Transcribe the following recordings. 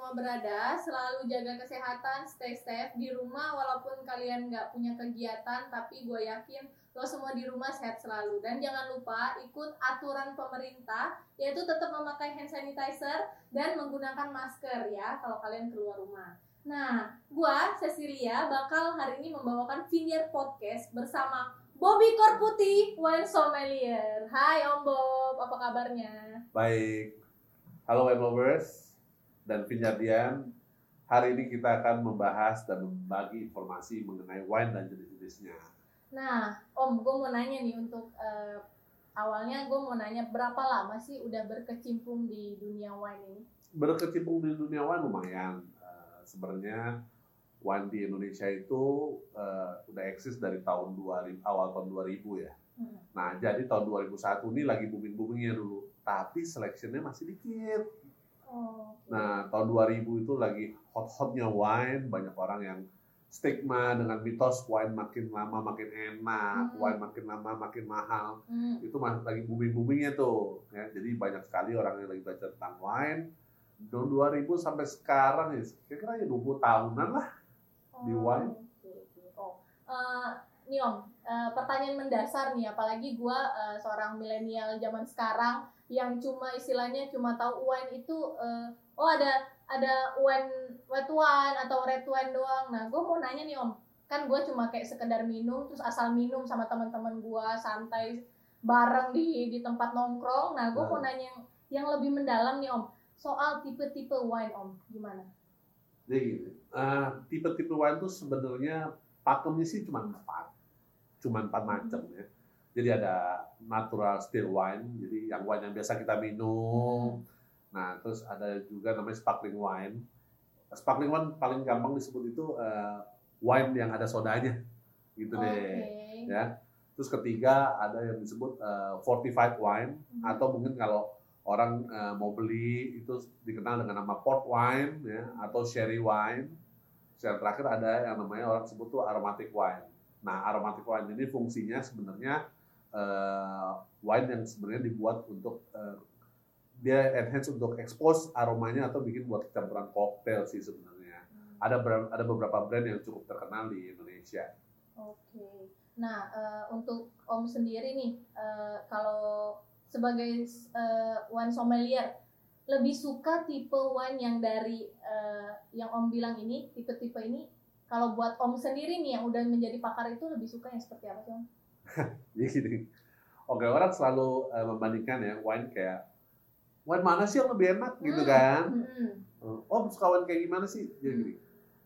semua berada, selalu jaga kesehatan, stay safe di rumah walaupun kalian nggak punya kegiatan, tapi gue yakin lo semua di rumah sehat selalu. Dan jangan lupa ikut aturan pemerintah, yaitu tetap memakai hand sanitizer dan menggunakan masker ya kalau kalian keluar rumah. Nah, gue Cecilia bakal hari ini membawakan Vineyard Podcast bersama Bobby Korputi, wine sommelier. Hai Om Bob, apa kabarnya? Baik, halo wine lovers dan Vineyardian. Hari ini kita akan membahas dan membagi informasi mengenai wine dan jenis-jenisnya. Nah, Om, gue mau nanya nih untuk uh, awalnya gue mau nanya berapa lama sih udah berkecimpung di dunia wine ini? Berkecimpung di dunia wine lumayan. Uh, sebenarnya wine di Indonesia itu uh, udah eksis dari tahun 2000 awal tahun 2000 ya. Hmm. Nah, jadi tahun 2001 ini lagi booming-boomingnya dulu, tapi seleksinya masih dikit Oh, nah, tahun 2000 itu lagi hot-hotnya wine, banyak orang yang stigma dengan mitos wine makin lama makin enak, hmm. wine makin lama makin mahal. Hmm. Itu masih lagi booming-boomingnya tuh. Ya. Jadi banyak sekali orang yang lagi baca tentang wine. Tahun 2000 sampai sekarang ya, kira-kira ya 20 tahunan lah oh, di wine. Okay. Oh. Uh, nih Om, uh, pertanyaan mendasar nih, apalagi gue uh, seorang milenial zaman sekarang, yang cuma istilahnya cuma tahu wine itu uh, oh ada ada wine white wine atau red wine doang. Nah, gue mau nanya nih om, kan gue cuma kayak sekedar minum terus asal minum sama teman-teman gue santai bareng di di tempat nongkrong. Nah, gue mau nah. nanya yang, yang lebih mendalam nih om soal tipe-tipe wine om gimana? Jadi gini, uh, tipe-tipe wine tuh sebenarnya pakemnya sih cuma empat, cuma empat macam ya jadi ada natural still wine, jadi yang wine yang biasa kita minum. Nah, terus ada juga namanya sparkling wine. Sparkling wine paling gampang disebut itu uh, wine yang ada sodanya, gitu deh. Okay. Ya. Terus ketiga ada yang disebut uh, fortified wine hmm. atau mungkin kalau orang uh, mau beli itu dikenal dengan nama port wine ya atau sherry wine. Yang terakhir ada yang namanya orang sebut tuh aromatic wine. Nah, aromatic wine ini fungsinya sebenarnya uh, wine yang sebenarnya dibuat untuk uh, dia enhance untuk expose aromanya atau bikin buat campuran koktail sih sebenarnya. Hmm. Ada ada beberapa brand yang cukup terkenal di Indonesia. Oke. Okay. Nah, uh, untuk Om sendiri nih, uh, kalau sebagai uh, wine sommelier, lebih suka tipe wine yang dari uh, yang Om bilang ini, tipe-tipe ini. Kalau buat Om sendiri nih yang udah menjadi pakar itu lebih suka yang seperti apa sih Om? Jadi gini, oke orang selalu uh, membandingkan ya wine kayak wine mana sih yang lebih enak gitu hmm, kan? Hmm. Uh, oh suka wine kayak gimana sih? Jadi gini,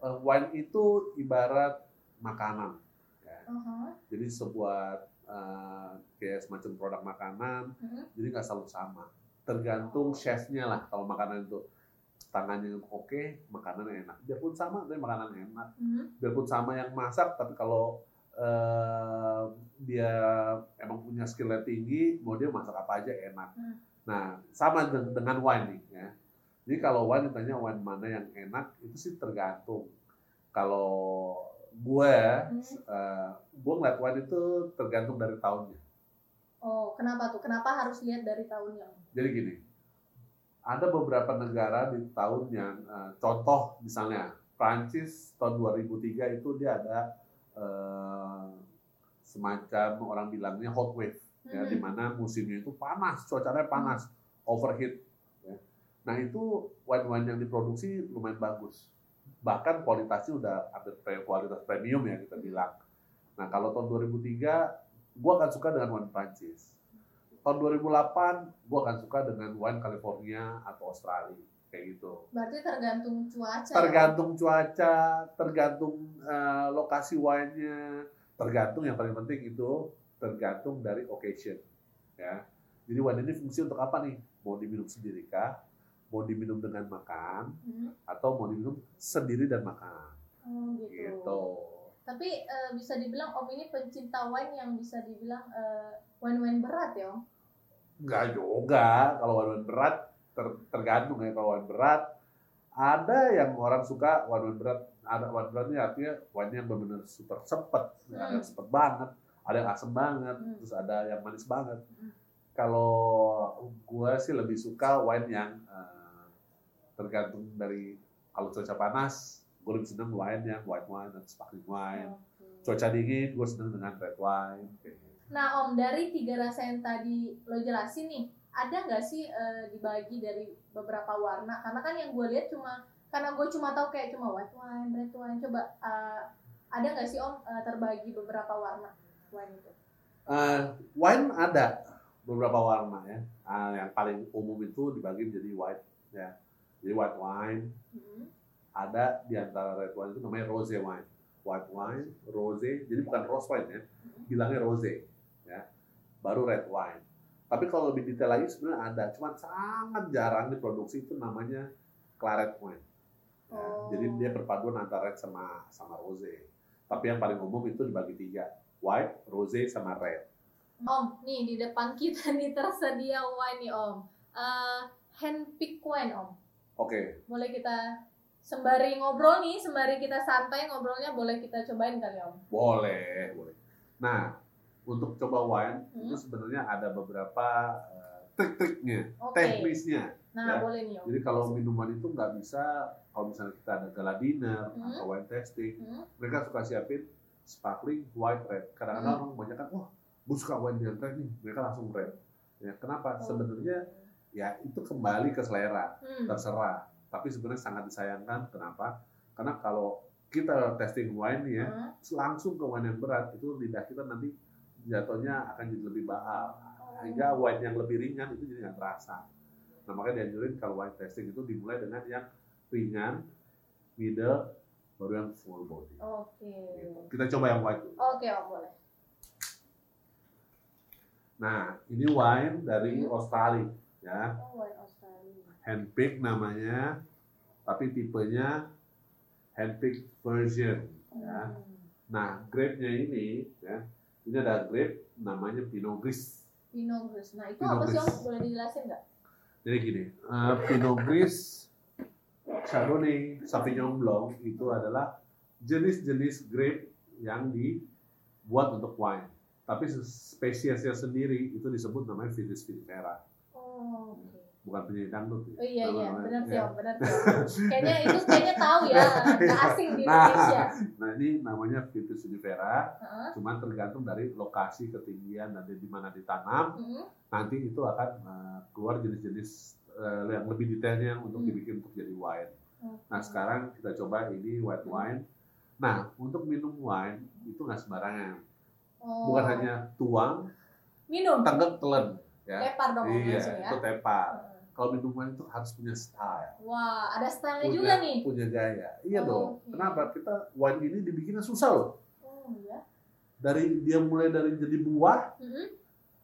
uh, wine itu ibarat makanan. Ya. Uh-huh. Jadi sebuah uh, kayak semacam produk makanan, uh-huh. jadi nggak selalu sama. Tergantung chefnya lah kalau makanan itu tangannya oke, okay, makanannya enak. Biarpun sama, tapi makanan enak. Uh-huh. Biarpun sama yang masak, tapi kalau uh, dia emang punya skillnya tinggi, mau dia masak apa aja enak. Hmm. Nah, sama dengan wine nih ya. Jadi kalau wine ditanya wine mana yang enak, itu sih tergantung. Kalau gue, hmm. uh, gue ngeliat wine itu tergantung dari tahunnya. Oh, kenapa tuh? Kenapa harus lihat dari tahunnya? Jadi gini, ada beberapa negara di tahun yang, uh, contoh misalnya Prancis tahun 2003 itu dia ada uh, semacam orang bilangnya hot wave hmm. ya di mana musimnya itu panas, cuacanya panas, overheat. Ya. Nah itu wine-wine yang diproduksi lumayan bagus, bahkan kualitasnya udah ada kualitas premium ya kita bilang. Nah kalau tahun 2003, gua akan suka dengan wine Prancis. Tahun 2008, gua akan suka dengan wine California atau Australia kayak gitu. Berarti tergantung cuaca. Tergantung ya? cuaca, tergantung uh, lokasi wine-nya, tergantung yang paling penting itu tergantung dari occasion, ya. Jadi wine ini fungsi untuk apa nih? Mau diminum sendiri kah? Mau diminum dengan makan? Hmm. Atau mau diminum sendiri dan makan? Oh, gitu. gitu. Tapi uh, bisa dibilang Om ini pencinta wine yang bisa dibilang uh, wine-wine berat ya Om? Enggak juga. Kalau wine-wine berat ter, tergantung ya kalau wine berat ada yang orang suka wine berat ada wine berat ini artinya wine yang benar-benar super cepet hmm. ada yang cepet banget ada yang asam banget hmm. terus ada yang manis banget hmm. kalau gue sih lebih suka wine yang uh, tergantung dari kalau cuaca panas, gue lebih seneng wine ya, white wine dan sparkling wine. Oke. Cuaca dingin, gue seneng dengan red wine. kayak gitu. Nah Om, dari tiga rasa yang tadi lo jelasin nih, ada nggak sih eh, dibagi dari beberapa warna? Karena kan yang gue lihat cuma, karena gue cuma tahu kayak cuma white wine, red wine. Coba eh, ada nggak sih Om eh, terbagi beberapa warna wine itu? Eh, wine ada beberapa warna ya. Ah, yang paling umum itu dibagi menjadi white ya. Jadi white wine Hmm. Ada di antara red wine itu namanya rose wine. White wine, rose, jadi bukan rose wine ya, bilangnya rose ya. Baru red wine. Tapi kalau lebih detail lagi sebenarnya ada, cuman sangat jarang diproduksi itu namanya claret wine. Ya, Oh. Jadi dia perpaduan antara red sama sama rose. Tapi yang paling umum itu dibagi tiga, white, rose, sama red. Om, nih di depan kita nih tersedia wine nih Om. Eh hand pick wine Om. Oke, Boleh kita sembari ngobrol nih, sembari kita santai ngobrolnya boleh kita cobain kali Om. boleh, boleh. Nah, untuk coba wine Hmm. itu sebenarnya ada beberapa eh, trik-triknya, Oke. teknisnya. Nah, Ya. boleh nih Om. Jadi kalau minuman itu nggak bisa, kalau misalnya kita ada gala dinner Hmm. atau wine tasting, Hmm. mereka suka siapin sparkling white red. Kadang-kadang orang banyak kan, wah, gue suka wine yang red nih, mereka langsung red. Ya, kenapa? Oh. Sebenarnya ya itu kembali ke selera, Hmm. terserah. Tapi sebenarnya sangat disayangkan. Kenapa? Karena kalau kita testing wine nih ya, Hmm. langsung ke wine yang berat, itu lidah kita nanti jatuhnya akan jadi lebih bahal. Sehingga wine yang lebih ringan itu jadi nggak terasa. Nah makanya dianjurin kalau wine tasting itu dimulai dengan yang ringan, middle, baru yang full body. Oke. Gitu. Kita coba yang white dulu. Oke Om, boleh. Nah ini wine dari Hmm. Australia ya, Oh, wine Australia. Handpick namanya, tapi tipenya handpick version. Ya. Hmm. Nah grape-nya ini ya, ini ada grape namanya Pinot Gris. Pinot Gris. Nah, itu Pinot apa sih Om? Boleh dijelasin nggak? Jadi gini, eh, Pinot Gris, Chardonnay, Sauvignon Blanc itu adalah jenis-jenis grape yang dibuat untuk wine. Tapi spesiesnya sendiri itu disebut namanya Vitis vinifera, Oh, oke. Bukan penyanyi dangdut. ya. Oh iya iya, benar sih ya. Benar. Kayaknya itu kayaknya tahu ya, nggak asing di Nah. Indonesia. Nah ini namanya Vitis vinifera, Heeh. cuman tergantung dari lokasi ketinggian dan di mana ditanam. Hmm. Nanti itu akan eh, keluar jenis-jenis eh, yang lebih detailnya untuk Hmm. dibikin untuk jadi wine. Oke. Nah sekarang kita coba ini white wine. Nah untuk minum wine itu nggak sembarangan, Oh. bukan hanya tuang, minum, tenggek, telan, ya. tepar dong Iya, langsung ya. itu tepar. Heeh. Kalau minum wine itu harus punya style, Wah, ada stylenya punya, juga nih. punya gaya. Iya Oh, dong. oke. Kenapa? Kita wine ini dibikinnya susah loh. Oh iya. Dari dia mulai dari jadi buah Hmm.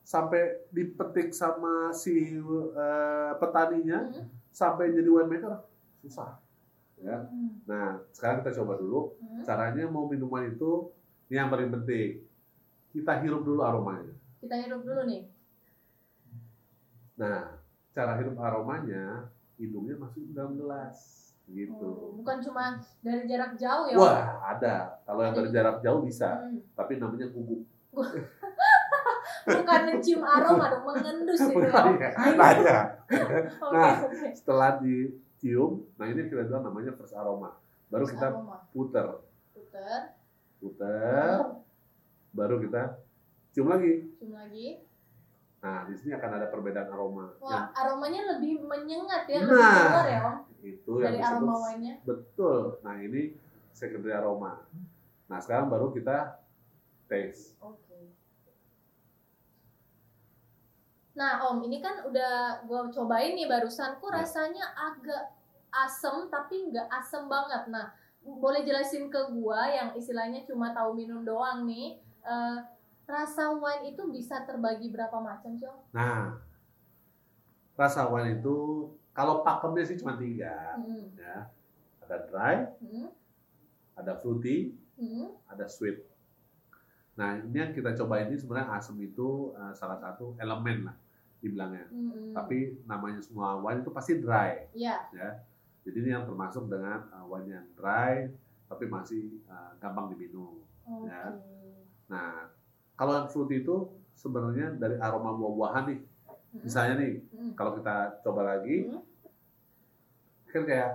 sampai dipetik sama si eh, petaninya Hmm. sampai jadi winemaker susah. Ya. Hmm. Nah sekarang kita coba dulu Hmm. caranya mau minuman itu ini yang paling penting kita hirup dulu aromanya Kita hidup dulu nih. Nah cara hirup aromanya hidungnya masuk dalam gelas Oh, gitu bukan cuma dari jarak jauh ya. Wah ada kalau yang dari jarak jauh bisa Hmm. tapi namanya guguk Bukan mencium aroma dong, mengendus itu ya. Nah, ya. Nah. setelah dicium nah ini kita bilang namanya first aroma baru kita Aroma. puter Puter, puter baru kita cium lagi cium lagi. Nah di sini akan ada perbedaan aroma yang Wah, aromanya lebih menyengat ya, lebih Nah. keluar ya Om. itu yang Dari disebut aroma wine-nya. Betul. Nah ini secondary aroma. Nah sekarang baru kita taste. Oke. Nah Om, ini kan udah gue cobain nih barusan, kok Ya. rasanya agak asem tapi nggak asem banget. Nah, boleh jelasin ke gua yang istilahnya cuma tahu minum doang nih, eh, rasa wine itu bisa terbagi berapa macam sih Om? Nah rasa wine itu kalau pakemnya sih cuma tiga. Hmm, Ya. Ada dry, hmm, ada fruity, hmm. ada sweet. Nah ini yang kita coba ini sebenarnya asam itu eh, salah satu elemen lah dibilangnya. hmm. Tapi namanya semua wine itu pasti dry. Iya. Jadi ini yang termasuk dengan eh, wine yang dry tapi masih eh, gampang diminum. Oke. Ya. Nah, kalau yang fruity itu sebenarnya dari aroma buah-buahan nih. Hmm, Misalnya nih, hmm. kalau kita coba lagi, Hmm. kan kayak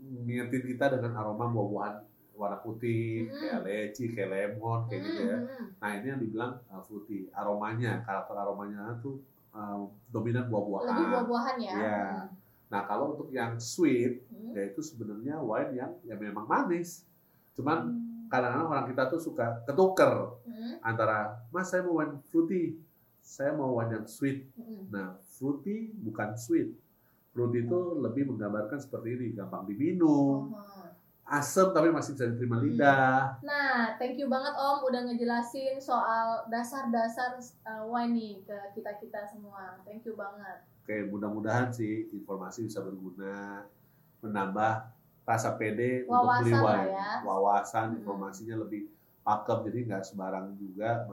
ngingetin kita dengan aroma buah-buahan warna putih, kayak leci, kayak lemon, kayak gitu ya. Nah ini yang dibilang uh, fruity, aromanya, karakter aromanya tuh uh, dominan buah-buahan. Lebih buah-buahan ya. Iya. Nah kalau untuk yang sweet, yaitu sebenarnya wine yang ya memang manis. Cuman. Kadang-kadang orang kita tuh suka ketuker Hmm. antara, mas saya mau wine fruity, saya mau wine yang sweet. Hmm. Nah fruity bukan sweet. Fruity itu lebih menggambarkan seperti ini, gampang diminum, Oh. asam tapi masih bisa diterima Hmm. lidah. Nah, thank you banget Om udah ngejelasin soal dasar-dasar uh, wine nih ke kita-kita semua. Thank you banget. Oke, mudah-mudahan sih informasi bisa berguna, menambah rasa pede untuk beli Wawasan wine. ya. Wawasan, Hmm. informasinya lebih pakem, jadi nggak sembarang juga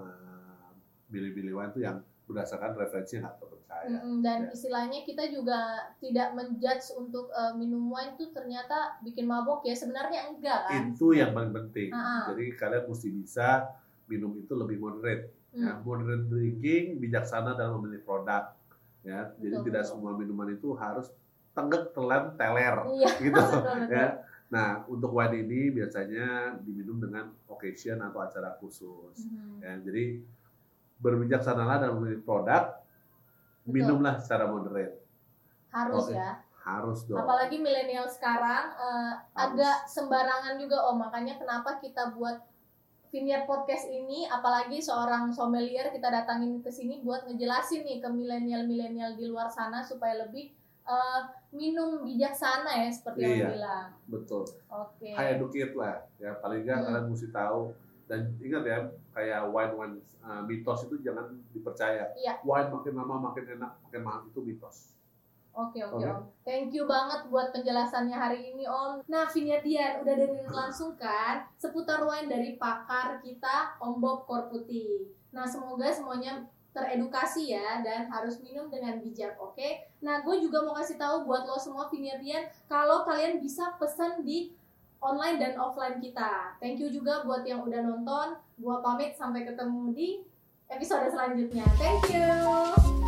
memilih-milih wine itu yang berdasarkan referensi yang nggak terpercaya. Mm-mm, dan Ya. istilahnya kita juga tidak menjudge untuk uh, minum wine tuh ternyata bikin mabok ya sebenarnya enggak kan? Itu yang paling penting. Ah. Jadi kalian mesti bisa minum itu lebih moderate. Ya, Hmm. moderate drinking, bijaksana dalam memilih produk. Ya, jadi Betul, tidak betul. semua minuman itu harus tenggek, telan, teler. Iya, gitu betul betul. ya. Nah, untuk wine ini biasanya diminum dengan occasion atau acara khusus. Mhm. Ya, jadi berbijaksanalah dalam memilih produk, Betul. minumlah secara moderate. Harus Oke. ya. Harus dong. Apalagi milenial sekarang uh, Harus. agak sembarangan juga Om. Makanya kenapa kita buat Vineyard Podcast ini apalagi seorang sommelier kita datangin ke sini buat ngejelasin nih ke milenial-milenial di luar sana supaya lebih uh, minum bijaksana ya seperti yang Iya. bilang. Betul. Oke. High educate lah. Ya, paling nggak Hmm. kalian mesti tahu. Dan ingat ya, kayak wine-wine uh, mitos itu jangan dipercaya. Iya. Wine makin lama makin enak, makin mahal itu mitos. Oke oke Oke. Om. Thank you banget buat penjelasannya hari ini Om. Nah Vineyardian udah dengerin langsung kan seputar wine dari pakar kita Om Bob Korputi. Nah semoga semuanya teredukasi ya dan harus minum dengan bijak, oke? Nah gue juga mau kasih tahu buat lo semua Vineyardian kalau kalian bisa pesan di online dan offline kita. Thank you juga buat yang udah nonton. Gua pamit sampai ketemu di episode selanjutnya. Thank you.